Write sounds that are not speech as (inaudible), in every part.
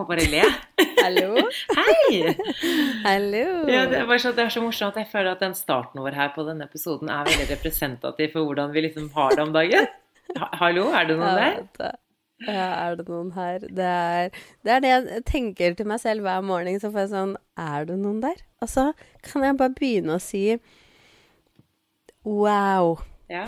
Må bare le. (laughs) Hallo? Hei! Hallo. Ja, det, er så, det er så morsomt jeg føler at den starten vår her på denne episoden er veldig representativ for hvordan vi liksom har det om dagen. Ha, hallo, er det noen Ja, der? Ja, er det noen her? Det er, det er det jeg tenker til meg selv hver morgen. Så får jeg sånn Er det noen der? Og så kan jeg bare begynne å si wow. Ja,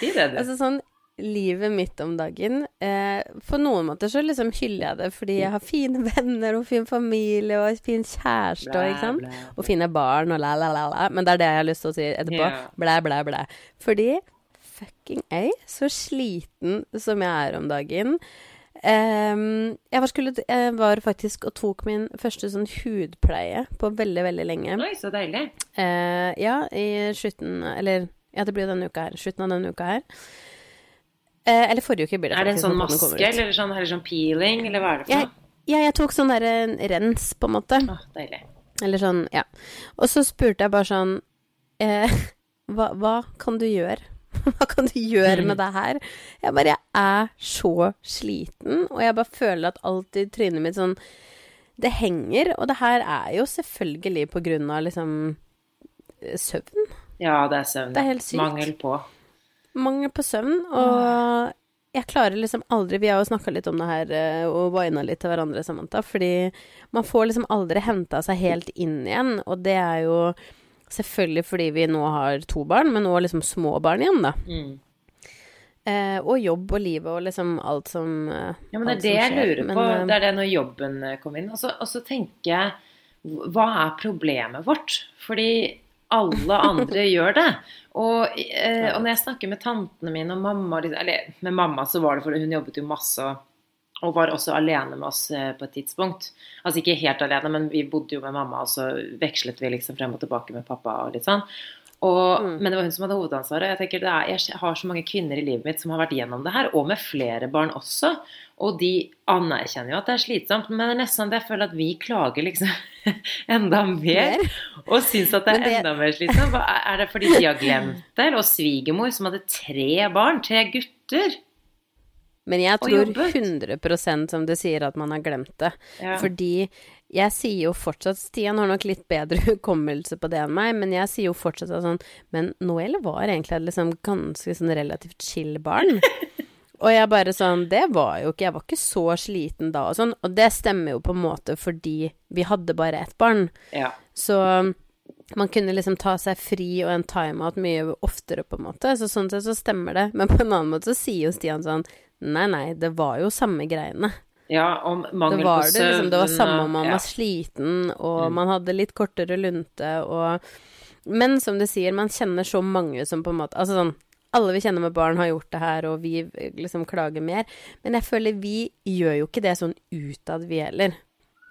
si det, du. (laughs) Altså sånn livet mitt om dagen eh, På noen måter så liksom hyller jeg det fordi jeg har fine (laughs) venner og fin familie og fin kjæreste og, ikke sant? Blæ, og fine barn og la, la, la, la. Men det er det jeg har lyst til å si etterpå. Ja. Blæ, blæ, blæ. Fordi fucking ei, så sliten som jeg er om dagen. Ehm, jeg, var skulle, jeg var faktisk og tok min første sånn hudpleie på veldig, veldig lenge. Oi, så deilig. Eh, ja, i slutten Eller ja, det blir denne uka her. Slutten av denne uka her. Eh, eller forrige uke blir det Er det en sånn maske, eller sånn, eller sånn peeling, eller hva er det for noe? ja, jeg tok sånn derre rens, på en måte. Å, deilig. Eller sånn, ja. Og så spurte jeg bare sånn eh, (laughs) hva, hva kan du gjøre? (laughs) Hva kan du gjøre med det her? Jeg bare Jeg er så sliten, og jeg bare føler at alt i trynet mitt sånn Det henger, og det her er jo selvfølgelig på grunn av liksom eh, søvn. Ja, det er søvn. Det er helt sykt. Mangel på. Mangel på søvn, og jeg klarer liksom aldri Vi har jo snakka litt om det her eh, og wina litt til hverandre, Samantha, fordi man får liksom aldri henta seg helt inn igjen, og det er jo selvfølgelig fordi vi nå har to barn, men nå liksom små barn igjen, da. Mm. Eh, og jobb og livet og liksom alt som eh, Ja, men det er det jeg lurer Men, på. eh, Det er det når jobben kom inn. Og så tenker jeg Hva er problemet vårt? Fordi alle andre (laughs) gjør det. Og, eh, og når jeg snakker med tantene mine og mamma Eller med mamma så var det fordi hun jobbet jo masse og, og var også alene med oss eh, på et tidspunkt. Altså ikke helt alene, men vi bodde jo med mamma, og så vekslet vi liksom frem og tilbake med pappa og litt sånn. Og, Mm. Men det var hun som hadde hovedansvaret. Jeg tenker det er, jeg har så mange kvinner i livet mitt som har vært gjennom det her, og med flere barn også. Og de anerkjenner jo at det er slitsomt, men det er nesten jeg føler at vi klager liksom (laughs) enda mer. Og syns at det er enda mer slitsomt. Er det fordi de har glemt det? Og svigermor som hadde tre barn, tre gutter? Men jeg tror jobbet. 100 som du sier at man har glemt det. Ja. Fordi jeg sier jo fortsatt Stian har nok litt bedre (laughs) hukommelse på det enn meg, men jeg sier jo fortsatt sånn Men Noel var egentlig et liksom ganske sånn relativt chill barn. (laughs) Og jeg bare sånn Det var jo ikke Jeg var ikke så sliten da og sånn. Og det stemmer jo på en måte fordi vi hadde bare ett barn. Ja. Så man kunne liksom ta seg fri og en timeout mye oftere, på en måte. Så sånn sett så stemmer det. Men på en annen måte så sier jo Stian sånn Nei, nei, det var jo samme greiene. Ja, om mangel var søvn det søvn liksom. Det var samme om man ja. var sliten, og Mm. man hadde litt kortere lunte, og Men som du sier, man kjenner så mange som på en måte Altså sånn alle vi kjenner med barn har gjort det her, og vi liksom klager mer. Men jeg føler vi gjør jo ikke det sånn utad, vi heller.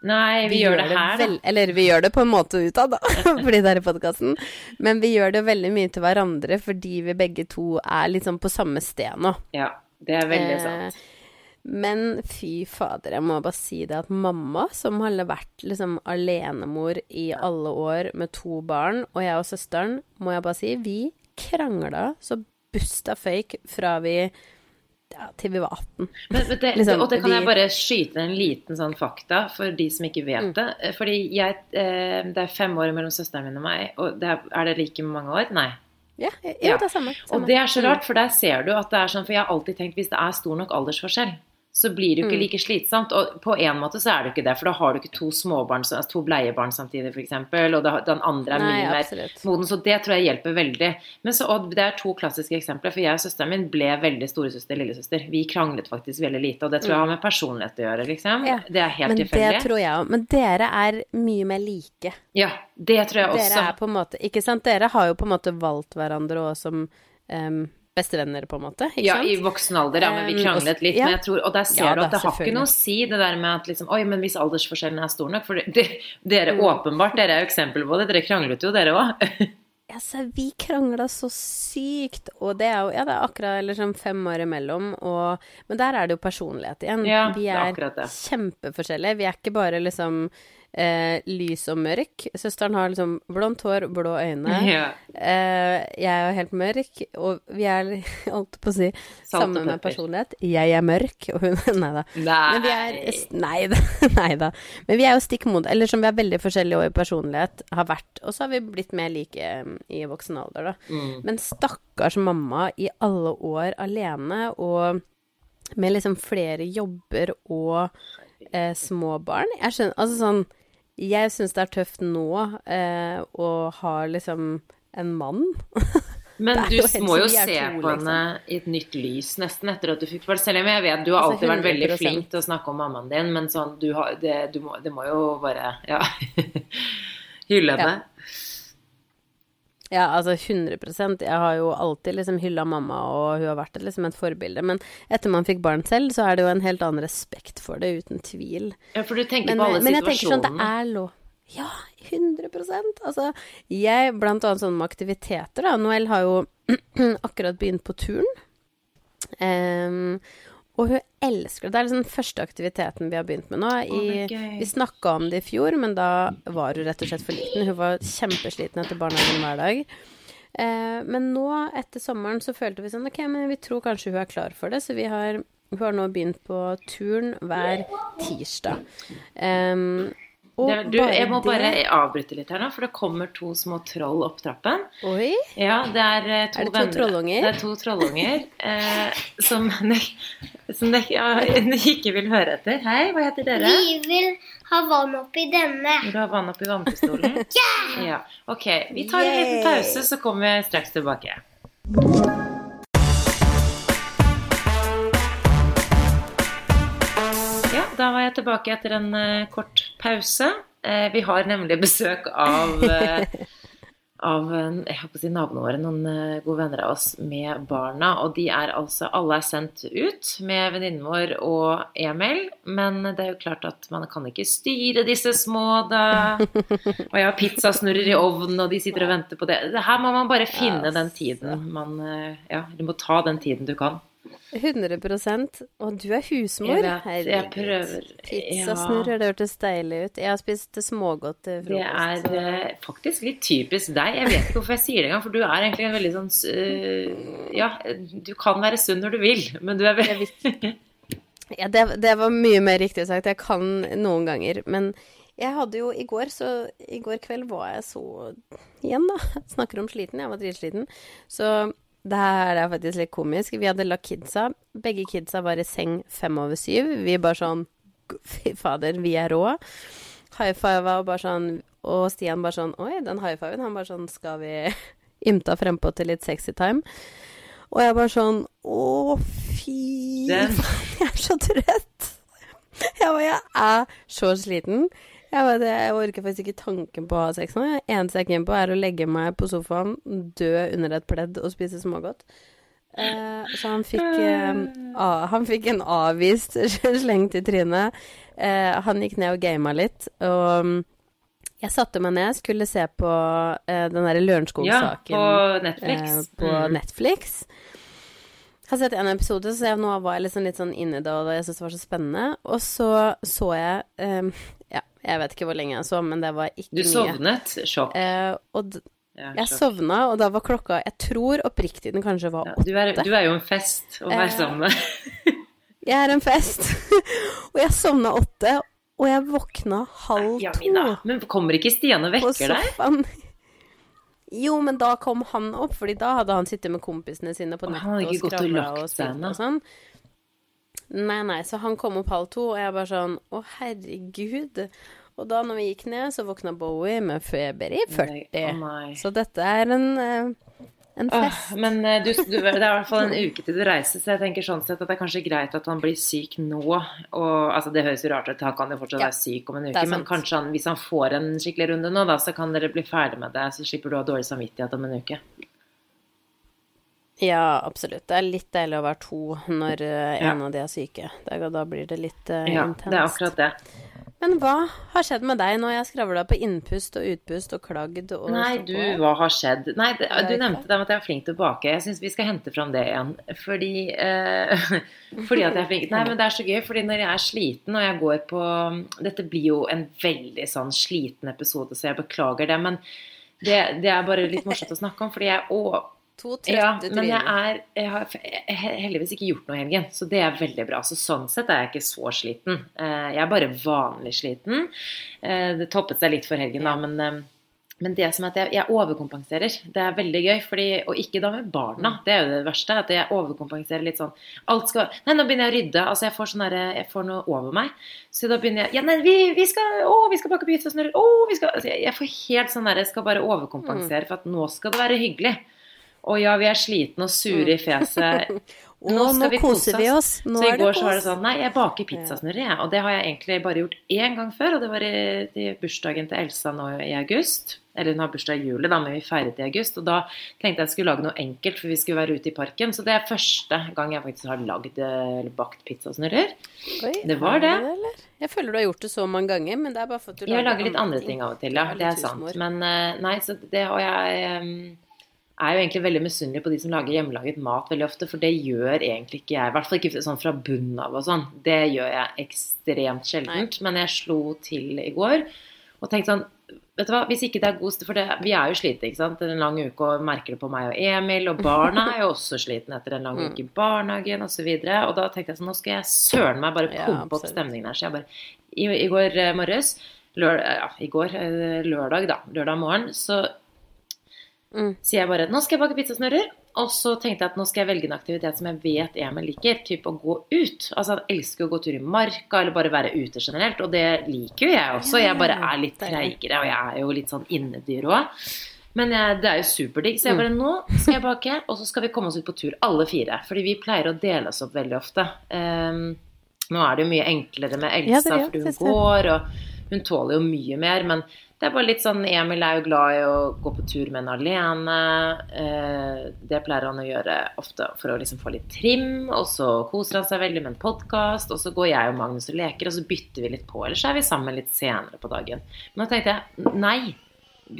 Nei, vi, gjør det her, da. Eller vi gjør det på en måte utad, da, (laughs) fordi det er i podkasten. Men vi gjør det veldig mye til hverandre fordi vi begge to er liksom på samme sted nå. Ja, det er veldig Eh, sant. Men fy fader, jeg må bare si det at mamma, som har vært liksom alenemor i alle år med to barn, og jeg og søsteren, må jeg bare si, vi krangla så busta føyk fra vi ja, til vi var 18. Men, men det, Liksom, og det kan vi- jeg bare skyte en liten sånn fakta for de som ikke vet Mm. det. Eh, Fordi jeg, eh, det er fem år mellom søsteren min og meg, og det er, er det like mange år? Nei. Ja, jo, Ja. det er samme. samme. Og det er så Mm. rart, for der ser du at det er sånn, for jeg har alltid tenkt hvis det er stor nok aldersforskjell, så blir det jo ikke Mm. like slitsomt. Og på en måte så er det ikke det, for da har du ikke to småbarn, altså to bleiebarn samtidig f.eks., og den andre er Nei, mye mer moden, så det tror jeg hjelper veldig. Men så, og det er to klassiske eksempler, for jeg og søsteren min ble veldig storesøster, lillesøster. Vi kranglet faktisk veldig lite, og det tror jeg har med personlighet å gjøre, liksom. Mm. Ja, Det er helt Men det tror jeg òg. Men dere er mye mer like. Ja, det tror jeg også. Dere er på en måte Ikke sant? Dere har jo på en måte valgt hverandre òg som em, bestevenner, på en måte. Ikke Ja, sant? i voksen alder, ja, men vi kranglet litt. ja. Men jeg tror, og der ser Ja du da, at det har ikke noe å si, det der med at liksom Oi, men hvis aldersforskjellen er stor nok For det, det, dere Mm. åpenbart, dere er jo eksempel på det. Dere kranglet jo, dere òg. Altså, (laughs) vi krangla så sykt, og det er jo ja, det er akkurat eller sånn fem år imellom, og Men der er det jo personlighet igjen. Ja, vi det er er, akkurat det. kjempeforskjellige. Vi er ikke bare liksom eh, lys og mørk. Søsteren har liksom blondt hår, blå øyne. Ja. Eh, jeg er jo helt mørk, og vi er, (laughs) holdt på å si, samme med personlighet. Jeg er mørk, og hun (laughs) Nei da. Nei. Men vi er Nei da. (laughs) Nei da. Men vi er jo stikk mot Eller som vi er veldig forskjellige år i personlighet, har vært. Og så har vi blitt mer like um, i voksen alder, da. Mm. Men stakkars mamma i alle år alene, og med liksom flere jobber og eh, små barn. Jeg skjønner Altså sånn Jeg syns det er tøft nå eh, å ha liksom en mann. (laughs) Men du må jo se to, på liksom. henne i et nytt lys nesten etter at du fikk barn. Selv om jeg vet du har Altså, alltid vært veldig flink til å snakke om mammaen din, men sånn, du har, det, du må, det må jo bare Ja. (laughs) Hylle henne. Ja, altså 100% Jeg har jo alltid liksom hylla mamma, og hun har vært liksom et forbilde. Men etter man fikk barn selv, så er det jo en helt annen respekt for det, uten tvil. Ja, for du tenker Men, på alle men jeg tenker sånn, det er lov. Ja, 100% Altså, jeg, blant annet sånn med aktiviteter, da. Noel har jo (clears throat) akkurat begynt på turn. Ehm, og hun elsker det. Det er liksom den første aktiviteten vi har begynt med nå. I, er vi snakka om det i fjor, men da var hun rett og slett for liten. Hun var kjempesliten etter barnehagen hver dag. Eh, men nå, etter sommeren, så følte vi sånn Ok, men vi tror kanskje hun er klar for det, så vi har hun har nå begynt på turn hver tirsdag. Ehm, og Det du, jeg må bare avbryte litt her nå, for det kommer to små troll opp trappen. Oi! Ja, det er eh, to Er det to venner- trollunger? Det er to trollunger eh, som, som dere ja, (laughs) ikke vil høre etter. Hei, hva heter dere? Vi vil ha vann oppi denne. Vil du ha vann oppi vannpistolen? (laughs) yeah! ja! Ok, vi tar en liten pause, så kommer vi straks tilbake. Da var jeg tilbake etter en uh, kort pause. Uh, vi har nemlig besøk av uh, (laughs) av jeg håper å si naboene våre, noen gode venner av oss med barna. Og de er altså Alle er sendt ut med venninnen vår og Emil. Men det er jo klart at man kan ikke styre disse små, da. Og jeg har pizzasnurrer i ovnen, og de sitter og venter på det. Her må man bare finne den tiden man Ja, du må ta den tiden du kan. 100% Og du er husmor. Jeg vet, jeg prøver. Pizzasnurrer, det hørtes deilig ut. Jeg har spist smågodt til Det er så. faktisk litt typisk deg. Jeg vet ikke hvorfor jeg sier det engang, for du er egentlig en veldig sånn uh, Ja, du kan være sunn når du vil, men du er veldig (laughs) Ja, det, det var mye mer riktig sagt. Jeg kan noen ganger. Men jeg hadde jo i går, så I går kveld var jeg så Igjen, da. Snakker om sliten. Jeg var dritsliten. Så det her er faktisk litt komisk. Vi hadde lagt kidsa. Begge kidsa var i seng fem over syv. Vi bare sånn Fy fader, vi er rå. High five og bare sånn Og Stian bare sånn Oi, den high fiven. Han bare sånn Skal vi (laughs) ymta frempå til litt sexy time? Og jeg bare sånn Å, fy faen, Jeg er så trøtt. Jeg bare Jeg er så sliten. Jeg, vet, jeg orker faktisk ikke tanken på å ha sex nå. Eneste jeg er keen på, er å legge meg på sofaen, dø under et pledd og spise smågodt. Eh, så han fikk, eh, a, han fikk en avvist (laughs) slengt i trynet. Eh, han gikk ned og gama litt. Og mm, jeg satte meg ned, skulle se på den derre Ja, Lørenskog-saken på Netflix. på Mm. Netflix. Jeg har sett en episode, så jeg, nå var jeg liksom litt sånn inni det, og jeg syntes det var så spennende. Og så så jeg ehm, Ja, jeg vet ikke hvor lenge jeg sov, men det var ikke Du mye. sovnet. Sjokk. Eh, og Ja, jeg sjokk. sovna, og da var klokka Jeg tror oppriktig den kanskje var Ja, åtte. du, er, du er jo en fest å være Eh, sammen med. (laughs) Jeg er en fest. (laughs) og jeg sovna åtte, og jeg våkna halv Ja, to. Men kommer ikke Stian og vekker deg? Jo, men da kom han opp, fordi da hadde han sittet med kompisene sine på nettet og skravla og spilt og sånn. Nei, nei, så han kom opp halv to, og jeg bare sånn Å, herregud. Og da når vi gikk ned, så våkna Bowie med feber i 40. Nei, oh. Så dette er en, en fest. Åh, men eh, du, du, det er i hvert fall en uke til du reiser, så jeg tenker sånn sett at det er kanskje greit at han blir syk nå. Og, altså Det høres jo rart ut, han kan jo fortsatt Ja, være syk om en uke, men kanskje han, hvis han får en skikkelig runde nå, da, så kan dere bli ferdig med det, så slipper du å ha dårlig samvittighet om en uke. Ja, absolutt. Det er litt deilig å være to når en Ja. av de er syke. Da, blir det litt uh, Ja, intenst. det er akkurat det. Men hva har skjedd med deg nå? Jeg skravla på innpust og utpust og klagd og Nei, du, hva har skjedd? Nei, det, du nevnte det med at jeg er flink til å bake. Jeg syns vi skal hente fram det igjen. Fordi, uh, (laughs) fordi at jeg er flink Nei, men det er så gøy, fordi når jeg er sliten og jeg går på Dette blir jo en veldig sånn sliten episode, så jeg beklager det. Men det, det er bare litt morsomt å snakke om, fordi jeg å, To ja, trøtte men jeg, er, jeg har heldigvis ikke gjort noe i helgen, så det er veldig bra. Så sånn sett er jeg ikke så sliten. Eh, Jeg er bare vanlig sliten. Eh, Det toppet seg litt for helgen, da, men, eh, men det som er at jeg, jeg overkompenserer. Det er veldig gøy, fordi, og ikke da med barna. Det er jo det verste. At jeg overkompenserer litt sånn Alt skal Nei, nå begynner jeg å rydde. Altså, jeg får sånn derre Jeg får noe over meg. Så da begynner jeg Ja, nei, vi, vi skal Å, vi skal bake pizzasnurrer. Å, vi skal altså, jeg, jeg får helt sånn derre skal bare overkompensere for at nå skal det være hyggelig. Og ja, vi er slitne og sure i fjeset. (laughs) Å, nå koser vi oss. Nå så i går så var det sånn Nei, jeg baker pizzasnurrer, jeg. Og det har jeg egentlig bare gjort én gang før, og det var i, i bursdagen til Elsa nå i august. Eller hun har bursdag i juli, da, men vi feiret i august. Og da tenkte jeg jeg skulle lage noe enkelt, for vi skulle være ute i parken. Så det er første gang jeg faktisk har lagd eller bakt pizzasnurrer. Det var det. eller? Jeg føler du har gjort det så mange ganger, men det er bare for at du Jeg lager litt andre ting av og til, ja. Det er sant. Men eh, nei, så det har jeg em, er jo egentlig veldig misunnelig på de som lager hjemmelaget mat veldig ofte, for det gjør egentlig ikke jeg. I hvert fall ikke sånn fra bunnen av og sånn. Det gjør jeg ekstremt sjeldent. Men jeg slo til i går og tenkte sånn Vet du hva, hvis ikke det er god For det, vi er jo slitne, ikke sant. En lang uke og merker det på meg og Emil. Og barna er jo også slitne etter en lang (laughs) Mm. uke i barnehagen osv. Og, så videre, og da tenkte jeg sånn Nå skal jeg søren meg bare Ja, pumpe opp stemningen her. Så jeg bare I, i går eh, morges lørdag, ja, i går, eh, lørdag da, lørdag morgen, så Mm. Så jeg bare, nå skal jeg bake pizzasnurrer, og så tenkte jeg at nå skal jeg velge en aktivitet som jeg vet Emil liker, typ å gå ut. Altså han elsker å gå tur i marka, eller bare være ute generelt, og det liker jo jeg også. Jeg bare er litt treigere, og jeg er jo litt sånn innedyr også. Men jeg, det er jo superdigg, så jeg bare, nå skal jeg bake, og så skal vi komme oss ut på tur, alle fire. Fordi vi pleier å dele oss opp veldig ofte. Um, nå er det jo mye enklere med Elsa, ja, for hun går, og hun tåler jo mye mer, men det er bare litt sånn Emil er jo glad i å gå på tur med henne alene. Eh, det pleier han å gjøre ofte for å liksom få litt trim. Og så koser han seg veldig med en podkast. Og så går jeg og Magnus og leker, og så bytter vi litt på. Eller så er vi sammen litt senere på dagen. Men da tenkte jeg nei,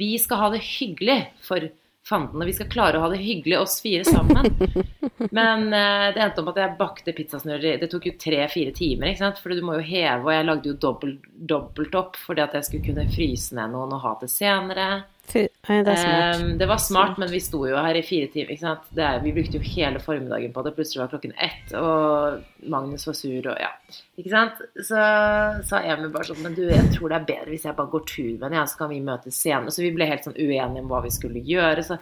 vi skal ha det hyggelig for fanden. Og vi skal klare å ha det hyggelig oss fire sammen. (laughs) Men eh, det endte om at jeg bakte pizzasnurrer. Det tok jo tre-fire timer, ikke sant? for du må jo heve. Og jeg lagde jo dobbelt, dobbelt opp fordi at jeg skulle kunne fryse ned noen og ha det senere. Oi, det um. Det var smart, men vi sto jo her i fire timer. Det vi brukte jo hele formiddagen på det. Plutselig var klokken ett, og Magnus var sur, og ja. Ikke sant? Så sa Emil bare sånn Men du, jeg tror det er bedre hvis jeg bare går tur med henne, ja, så kan vi møtes senere. Så vi ble helt sånn uenige om hva vi skulle gjøre. Så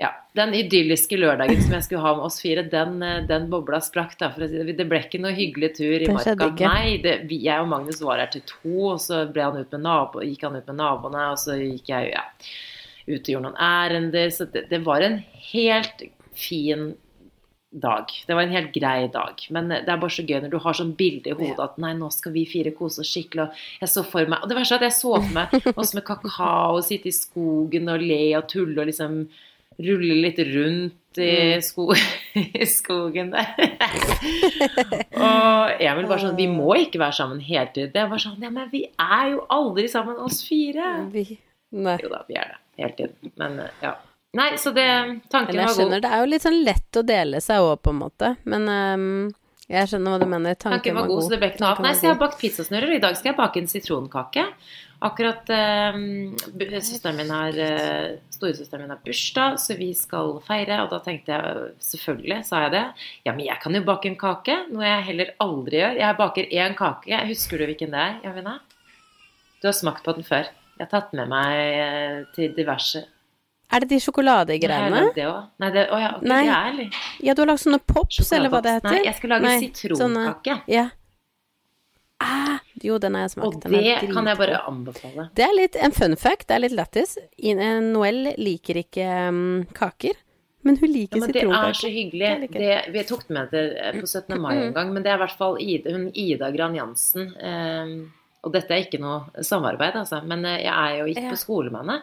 ja. Den idylliske lørdagen som jeg skulle ha med oss fire, den, eh, den bobla sprakk, da. For det. det ble ikke noe hyggelig tur i marka. Nei, det, jeg og Magnus var her til to, og så ble han ut med nabo, gikk han ut med naboene, og så gikk jeg ja, ut og gjorde noen ærender. Så det, det var en helt fin dag. Det var en helt grei dag. Men det er bare så gøy når du har sånn bilde i hodet at nei, nå skal vi fire kose oss skikkelig. Og jeg så for meg Og det verste er at jeg så for meg (laughs) oss med kakao, sitte i skogen og le og tulle og liksom rulle litt rundt i, sko (laughs) i skogen der. (laughs) og Emil var sånn Vi må ikke være sammen hele tiden. Jeg var sånn Ja, men vi er jo aldri sammen, oss fire. Vi, nei. Jo da, vi er det. Hele tiden. Men eh, ja. Nei, så det Tanken var god. det er jo litt sånn lett å dele seg òg, på en måte. Men ehm, jeg skjønner hva du mener. Tanken, Tanken var god, så det ble ikke noe av. Nei, så jeg har bakt pizzasnurrer, og i dag skal jeg bake en sitronkake. Akkurat eh, søsteren min har eh, Storesøsteren min har bursdag, så vi skal feire. Og da tenkte jeg selvfølgelig, sa jeg det. Ja, men jeg kan jo bake en kake. Noe jeg heller aldri gjør. Jeg baker én kake. Husker du hvilken det er, Javina? Du har smakt på den før. Jeg har tatt med meg eh, til diverse Er det de Nei, sjokoladegreiene? Det også. Nei, det, å ja, okay, Nei. det er eller? Ja, du har lagd sånne pops, eller hva det heter? Nei, jeg skulle lage Nei, sitronkake. sånne- Ja. Ah, jo, den har jeg smakt. Og det kan jeg bare anbefale. Det er litt en fun fact, det er litt lættis. Noel liker ikke um, kaker, men hun Ja, liker sitronkaker. det er så hyggelig. Det, vi tok den med til eh, på 17. mai en gang, men det er i hvert fall Ida, hun Ida Gran Jansen. Um, og dette er ikke noe samarbeid, altså, men eh, jeg er jo ikke Ja. på skole med henne.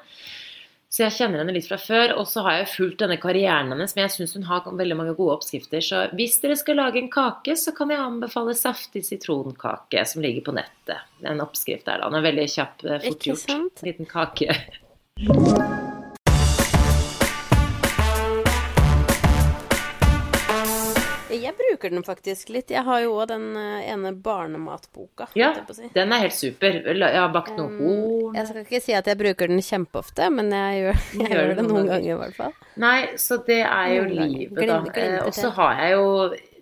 Så jeg kjenner henne litt fra før, og så har jeg fulgt denne karrieren hennes, men jeg syns hun har veldig mange gode oppskrifter. Så hvis dere skal lage en kake, så kan jeg anbefale saftig sitronkake som ligger på nettet. En oppskrift der, da. Den er veldig kjapp, eh, fort gjort. Liten kake. (laughs) bruker den faktisk litt. Jeg har jo òg den eh, ene barnematboka. Ja, jeg si. den er helt super. Jeg har bakt noe horn. Jeg skal ikke si at jeg bruker den kjempeofte, men jeg gjør, jeg Gjør det noen ganger. i hvert fall. Nei, så det er jo Noen ganger. livet, da. Eh, Og så har jeg jo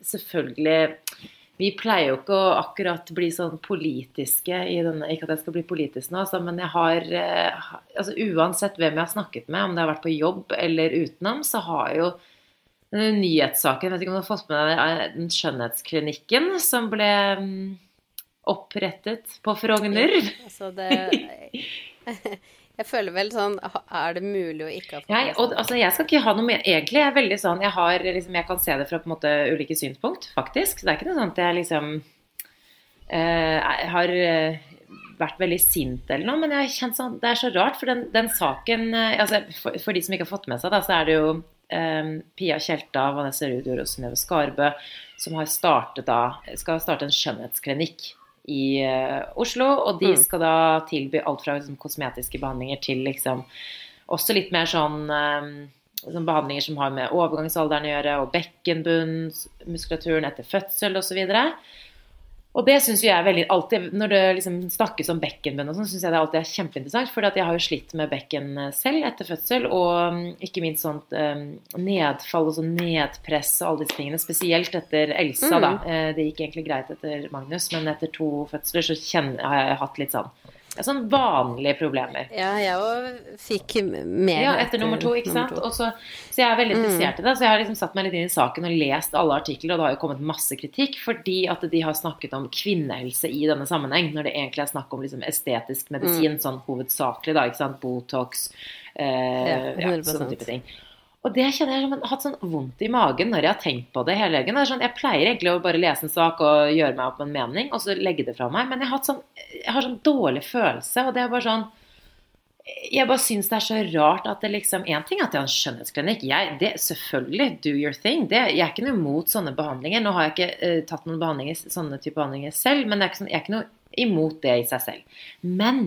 selvfølgelig Vi pleier jo ikke å akkurat bli sånn politiske i denne Ikke at jeg skal bli politisk nå, altså, men jeg har eh, altså Uansett hvem jeg har snakket med, om det har vært på jobb eller utenom, så har jo denne nyhetssaken Jeg vet ikke om du har fått med deg eh, den skjønnhetsklinikken som ble mm, opprettet på Frogner? Altså det (laughs) Jeg føler vel sånn Er det mulig å ikke ha fått med og, altså, jeg skal ikke ha noe mer Egentlig er jeg veldig sånn Jeg, har, liksom, jeg kan se det fra på en måte ulike synspunkt, faktisk. Så det er ikke noe sånn at jeg liksom eh, har eh, vært veldig sint eller noe, men jeg har kjent sånn Det er så rart, for den, den saken eh, altså, for, for de som ikke har fått med seg det, så er det jo eh, Pia Tjelta, Vanessa Rudior og Synnøve Skarbø som har startet da Skal starte en skjønnhetsklinikk i eh, Oslo, og de Mm. skal da tilby alt fra liksom, kosmetiske behandlinger til liksom også litt mer sånn, eh, sånn behandlinger som har med overgangsalderen å gjøre, og bekkenbunnsmuskulaturen etter fødsel osv. Og det syns jeg er veldig alltid, Når det liksom snakkes om bekkenbunn og sånn, syns jeg det alltid er kjempeinteressant. For jeg har jo slitt med bekken selv etter fødsel, og mm, ikke minst sånt eh, nedfall og sånn nedpress og alle disse tingene. Spesielt etter Elsa, da. Eh, det gikk egentlig greit etter Magnus, men etter to fødsler så kjenner, har jeg hatt litt sånn ja, Sånn vanlige problemer. Ja, jeg òg fikk mer Ja, etter nummer to, ikke sant. så, så jeg er veldig interessert i det. Så jeg har liksom satt meg litt inn i saken og lest alle artikler, og det har jo kommet masse kritikk fordi at de har snakket om kvinnehelse i denne sammenheng, når det egentlig er snakk om liksom estetisk medisin, sånn hovedsakelig, da, ikke sant. Botox, eh, Ja, ja, sånne type ting. Og det kjenner jeg som jeg har hatt sånn vondt i magen når jeg har tenkt på det hele dagen. Sånn, jeg pleier egentlig å bare lese en sak og gjøre meg opp en mening, og så legge det fra meg. Men jeg har, sånn, jeg har sånn dårlig følelse, og det er bare sånn jeg bare syns det er så rart at det liksom En ting er at jeg har en skjønnhetsklinikk. Jeg, det, selvfølgelig, do your thing. Det, jeg er ikke noe imot sånne behandlinger. Nå har jeg ikke uh, tatt noen behandlinger, sånne type behandlinger selv, men jeg er ikke sånn, jeg er ikke noe imot det i seg selv. Men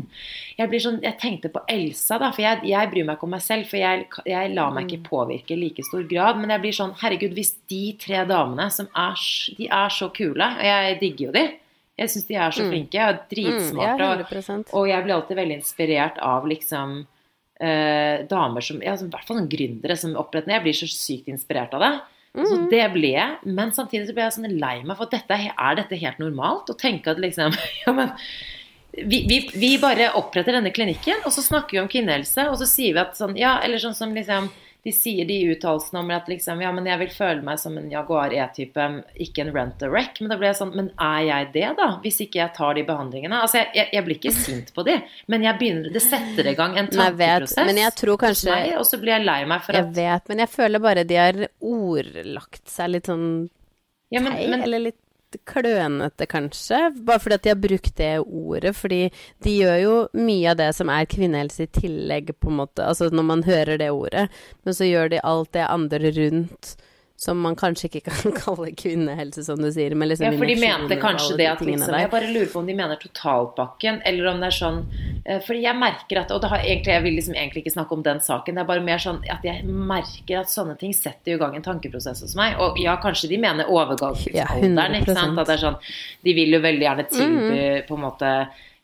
jeg blir sånn, jeg tenkte på Elsa, da, for jeg, jeg bryr meg ikke om meg selv. For jeg, jeg lar meg ikke påvirke i like stor grad. Men jeg blir sånn, herregud, hvis de tre damene som er, de er så kule, og jeg digger jo de. Jeg syns de er så flinke og Mm, ja, dritsmarte. og og jeg blir alltid veldig inspirert av liksom eh, damer som ja, som, I hvert fall sånn gründere som oppretter Jeg blir så sykt inspirert av det. Så Mm. det ble jeg. Men samtidig så ble jeg sånn lei meg for at dette, er- er dette helt normalt? Å tenke at liksom (laughs) Ja, men vi, vi, vi bare oppretter denne klinikken, og så snakker vi om kvinnehelse, og så sier vi at sånn Ja, eller sånn som liksom de sier de uttalelsene om at liksom, ja, men jeg vil føle meg som en Jaguar E-type, ikke en rent-a-wreck. Men da blir jeg sånn, men er jeg det, da? Hvis ikke jeg tar de behandlingene? Altså, jeg, jeg, jeg blir ikke sint på de, men jeg begynner, det setter i gang en jeg vet, tankeprosess men jeg tror kanskje meg, og så blir jeg lei meg for Jeg at vet, men jeg føler bare de har ordlagt seg litt sånn ja, men, men, eller litt klønete, kanskje. Bare fordi at de har brukt det ordet. Fordi de gjør jo mye av det som er kvinnehelse i tillegg, på en måte. Altså når man hører det ordet. Men så gjør de alt det andre rundt som man kanskje ikke kan (laughs) kalle kvinnehelse, som du sier. Men liksom Ja, for de mente kanskje det de at liksom. Jeg bare lurer på om de mener totalpakken, eller om det er sånn eh, Fordi jeg merker at Og det har egentlig, jeg vil liksom egentlig ikke snakke om den saken. Det er bare mer sånn at jeg merker at sånne ting setter i gang en tankeprosess hos meg. Og ja, kanskje de mener Ja, ikke sant. At det er sånn De vil jo veldig gjerne tilby Mhm. på en måte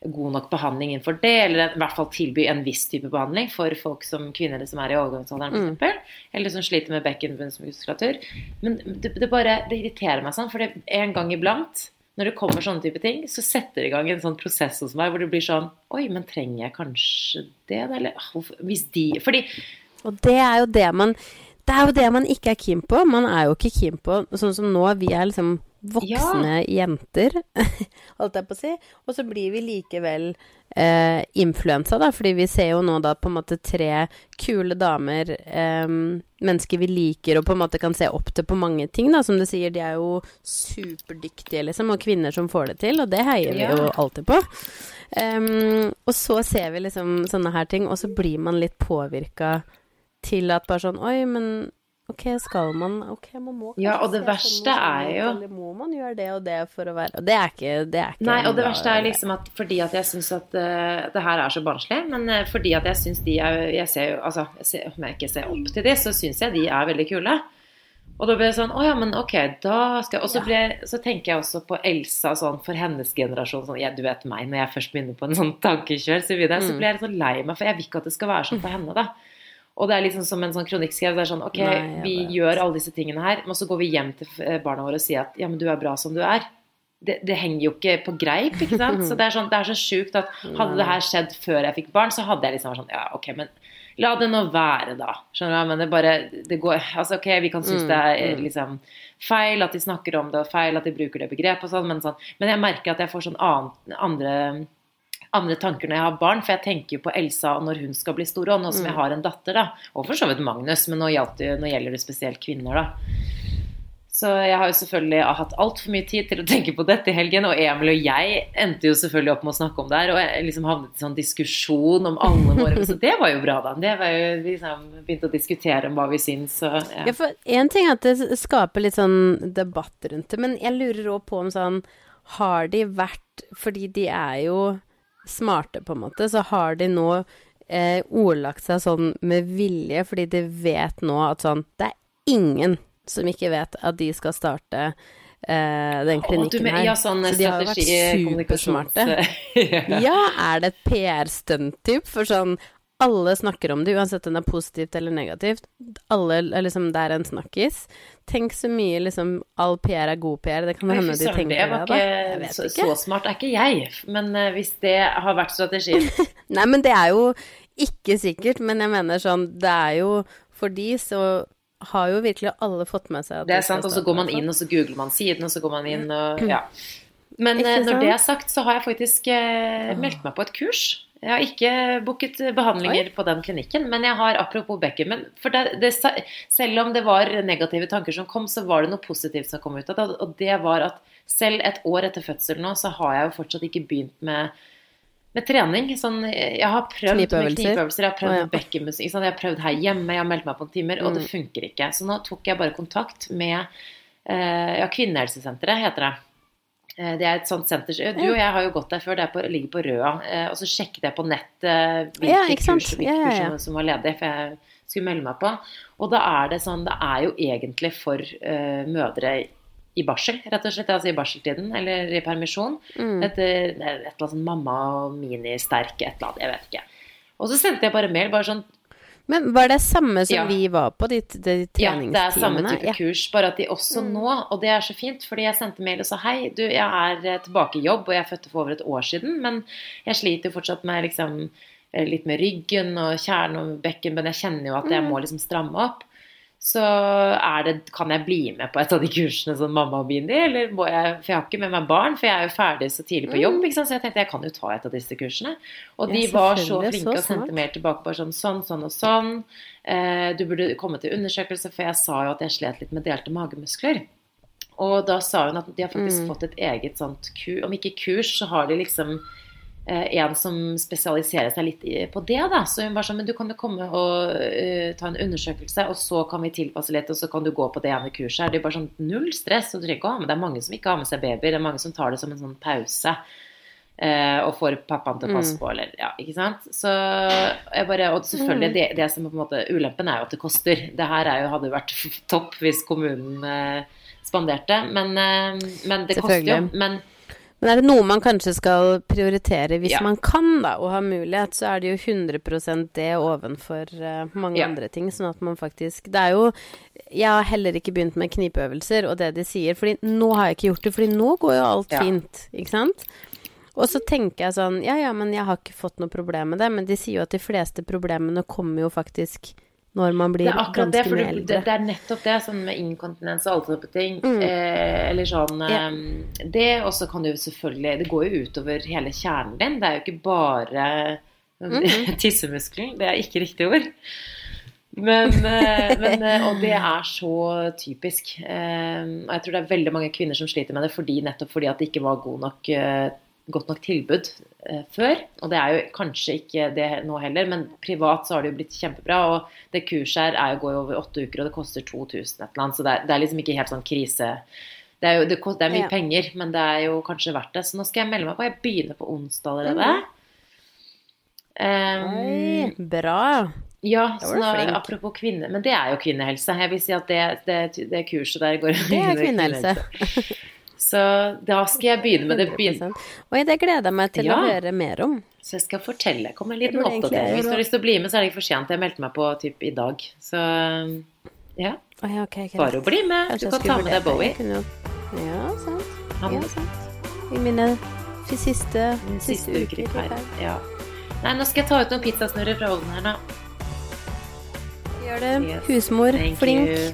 god nok behandling innenfor det, eller i hvert fall tilby en viss type behandling for folk som kvinner som er i overgangsalderen, Mm. Eller som sliter med bekkenbunnsmuskulatur. Men det, det bare det irriterer meg sånn, for en gang iblant når det kommer sånne type ting, så setter det i gang en sånn prosess hos meg hvor det blir sånn Oi, men trenger jeg kanskje det. Eller ah, hvis de Fordi Og det er jo det man Det er jo det man ikke er keen på. Man er jo ikke keen på Sånn som nå, vi er liksom voksne jenter, (laughs) holdt jeg på å si. Og så blir vi likevel eh, influensa, da, fordi vi ser jo nå da på en måte tre kule damer, eh, mennesker vi liker og på en måte kan se opp til på mange ting, da. Som du sier, de er jo superdyktige, liksom, og kvinner som får det til, og det heier vi Ja. jo alltid på. Um, og så ser vi liksom sånne her ting, og så blir man litt påvirka til at bare sånn Oi, men Ok, skal man Ok, man må kanskje Ja, og det verste sånn sånn er jo- Eller må man gjøre det og det for å være Og det er ikke, det er ikke Nei, og det verste er liksom at fordi at jeg syns at uh, det her er så barnslig, men uh, fordi at jeg syns de er Jeg ser jo Altså, jeg ser, om jeg ikke ser opp til de, så syns jeg de er veldig kule. Og da blir det sånn Å ja, men ok, da skal jeg Og så, blir, så tenker jeg også på Elsa sånn for hennes generasjon. Sånn, ja, du vet meg, når jeg først begynner på en sånn tankekjør, så, videre, så Mm. blir jeg så lei meg, for jeg vil ikke at det skal være sånn for henne, da. Og det er liksom som en sånn kronikkskrev. det er sånn Ok, Nei, vi vet. gjør alle disse tingene her, men så går vi hjem til eh, barna våre og sier at ja, men du er bra som du er. Det, det henger jo ikke på greip, ikke sant. Så det er, sånn, det er så sjukt at (laughs) hadde det her skjedd før jeg fikk barn, så hadde jeg liksom vært sånn Ja, ok, men la det nå være, da. Skjønner du? Men det bare det går Altså, ok, vi kan synes det er eh, liksom feil at de snakker om det, og feil at de bruker det begrepet og sånn, men sånn Men jeg merker at jeg får sånn andre andre tanker når jeg har barn, for jeg tenker jo på Elsa når hun skal bli stor, og nå som jeg har en datter, da. Og for så vidt Magnus, men nå, det, nå gjelder det spesielt kvinner, da. Så jeg har jo selvfølgelig hatt altfor mye tid til å tenke på dette i helgen, og Emil og jeg endte jo selvfølgelig opp med å snakke om det her, og jeg liksom havnet i sånn diskusjon om alle våre (laughs) Så det var jo bra, da. Det var jo vi liksom begynte å diskutere om hva vi syns, og ja. Ja, for en ting er at det skaper litt sånn debatt rundt det, men jeg lurer òg på om sånn Har de vært Fordi de er jo smarte, på en måte, så har de nå eh, ordlagt seg sånn med vilje, fordi de vet nå at sånn Det er ingen som ikke vet at de skal starte eh, den klinikken her. Ja, sånn så de har vært supersmarte. ja. (laughs) Ja, er det et PR-stunt, typ? For sånn alle snakker om det, uansett om det er positivt eller negativt. Alle er liksom Det er en snakkis. Tenk så mye liksom All PR er god PR. Det kan hende de tenker det var ikke, det, da. så, så smart er ikke jeg. Men uh, hvis det har vært strategien (laughs) Nei, men det er jo ikke sikkert. Men jeg mener sånn Det er jo For de så har jo virkelig alle fått med seg at Det er sant, og så går man inn, og så googler man siden, og så går man inn og ja. Men eh, når det er sagt, så har jeg faktisk eh, meldt meg på et kurs. Jeg har ikke booket behandlinger på den klinikken, men jeg har apropos Beckerman for det, det, Selv om det var negative tanker som kom, så var det noe positivt som kom ut av det. Og det var at selv et år etter fødselen nå, så har jeg jo fortsatt ikke begynt med med trening. Sånn, jeg har prøvd med Knipeøvelser. knipeøvelser, jeg har prøvd oh, ja. bekkenmusikk. Jeg har prøvd her hjemme, jeg har meldt meg på timer, og det funker ikke. Så nå tok jeg bare kontakt med eh, ja, Kvinnehelsesenteret, heter det. Eh, Det er et sånt senter Du og jeg har jo gått der før, det er på, ligger på Røa. eh, Og så sjekket jeg på nett eh, hvilke Ja, kurs, hvilke Ja, ja, kurs som- var ledige, for jeg skulle melde meg på. Og da er det sånn Det er jo egentlig for uh, mødre i barsel, rett og slett. Altså i barseltiden, eller i permisjon. Mm. Et, eh, et eller annet sånn mamma og mini-sterk, et eller annet, jeg vet ikke. Og så sendte jeg bare mail, bare sånn Men var det samme som Ja. vi var på, de, de Ja, det er samme type Ja. kurs, bare at de også nå, og det er så fint, fordi jeg sendte mail og sa hei, du, jeg er eh, tilbake i jobb, og jeg fødte for over et år siden, men jeg sliter jo fortsatt med liksom eh, litt med ryggen og kjernen og bekken, men jeg kjenner jo at jeg må liksom stramme opp. Så er det, kan jeg bli med på et av de kursene som mamma og Bindi, eller må jeg, for jeg har ikke med meg barn, for jeg er jo ferdig så tidlig på jobb, sant? så jeg tenkte jeg kan jo ta et av disse kursene. Og de Ja, var så flinke og sendte mer tilbake bare sånn, sånn, sånn og sånn. Eh, du burde komme til undersøkelse, for jeg sa jo at jeg slet litt med delte magemuskler. Og da sa hun at de har faktisk Mm. fått et eget sånt kurs, om ikke kurs, så har de liksom en som spesialiserer seg litt på det, da. Så hun var sånn, men du kan jo komme og uh, ta en undersøkelse, og så kan vi tilpasse litt, og så kan du gå på det ene kurset her. Det er bare sånn null stress, og du trenger ikke å ha med Det er mange som ikke har med seg babyer, det er mange som tar det som en sånn pause. Uh, og får pappaen til å passe på, eller ja, ikke sant. Så jeg bare Og selvfølgelig, det, det som er på en måte ulempen er jo at det koster. Det her er jo, hadde jo vært (laughs) topp hvis kommunen uh, spanderte, men, eh, men det koster jo. Men Men er det noe man kanskje skal prioritere hvis Ja. man kan, da, og har mulighet, så er det jo 100 det ovenfor uh, mange Ja. andre ting, sånn at man faktisk Det er jo Jeg har heller ikke begynt med knipeøvelser og det de sier, fordi nå har jeg ikke gjort det, fordi nå går jo alt Ja. fint, ikke sant? Og så tenker jeg sånn Ja, ja, men jeg har ikke fått noe problem med det, men de sier jo at de fleste problemene kommer jo faktisk når man blir Det ganske mye eldre. det, det er nettopp det, sånn med inkontinens og alle sånne ting. Mm. Eh, eller sånn Ja. eh, Det, også kan du jo selvfølgelig Det går jo utover hele kjernen din. Det er jo ikke bare (laughs) Mhm. tissemuskelen. Det er ikke riktig ord. Men, eh, men, eh, og det er så typisk. Eh, Og jeg tror det er veldig mange kvinner som sliter med det fordi, nettopp fordi at det ikke var god nok, eh, godt nok tilbud eh, før. Og det er jo kanskje ikke det nå heller, men privat så har det jo blitt kjempebra. Og det kurset her er jo, går jo over åtte uker, og det koster 2000 et eller annet. Så det er, det er liksom ikke helt sånn krise. Det er jo det, kost- det er mye Ja. penger, men det er jo kanskje verdt det. Så nå skal jeg melde meg på. Jeg begynner på onsdag allerede. Mm. Um, Oi, bra. ja, Da så var du nå, apropos kvinne, men det er jo kvinnehelse. Jeg vil si at det, det, det kurset der går Det er (laughs) kvinnehelse. Så da skal jeg begynne med det. Begyn Oi, det gleder jeg meg til Ja. å høre mer om. så jeg skal fortelle. Kom en liten oppdatering. Hvis du har lyst til å bli med, så er det ikke for sent. Jeg meldte meg på typ i dag. Så ja, Oi, okay, bare å bli med. Du kan ta med deg. Bowie. Kunne Ja, sant. Ja, sant. I mine siste, siste, siste uker. i. Kairo. Ja. Nei, nå skal jeg ta ut noen pizzasnurrer fra ovnen her, da. Gjør det. Yes. Husmor. Thank Flink. you.